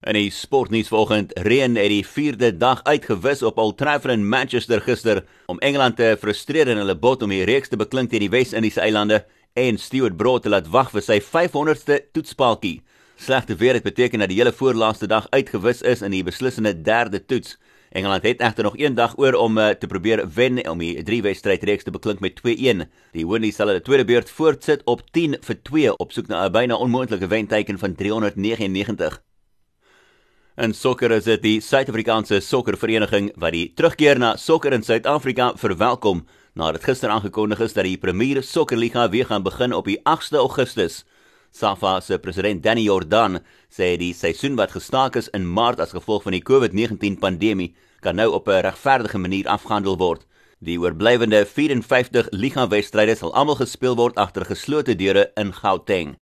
In die sportnuus vanoggend, reën het die 4de dag uitgewis op Old Trafford in Manchester gister om Engeland te frustreer in hulle bot om die reeks te beklink teen die Wes-Indiese eilande en Stuart Broad te laat wag vir sy 500ste toetspaaltjie. Slegte weer het beteken dat die hele voorlaaste dag uitgewis is in die beslissende derde toets. Engeland het egter nog een dag oor om uh, te probeer wen om die drie wedstryd reeks te beklink met 2-1. Die Windies sal hulle tweede beurt voortsit op 10 vir 2 op soek na 'n byna onmoontlike wenteken van 399. In sokker is dit die Suid-Afrikaanse Sokkervereniging wat die terugkeer na sokker in Suid-Afrika verwelkom nadat gister aangekondig is dat die Premier Sokkerliga weer gaan begin op die 8de Augustus. SAFA se president Danny Jordan sê die seisoen wat gestaak is in Maart as gevolg van die COVID-19 pandemie kan nou op 'n regverdige manier afgehandel word. Die oorblywende 54 liga wedstryde sal almal gespeel word agter geslote deure in Gauteng.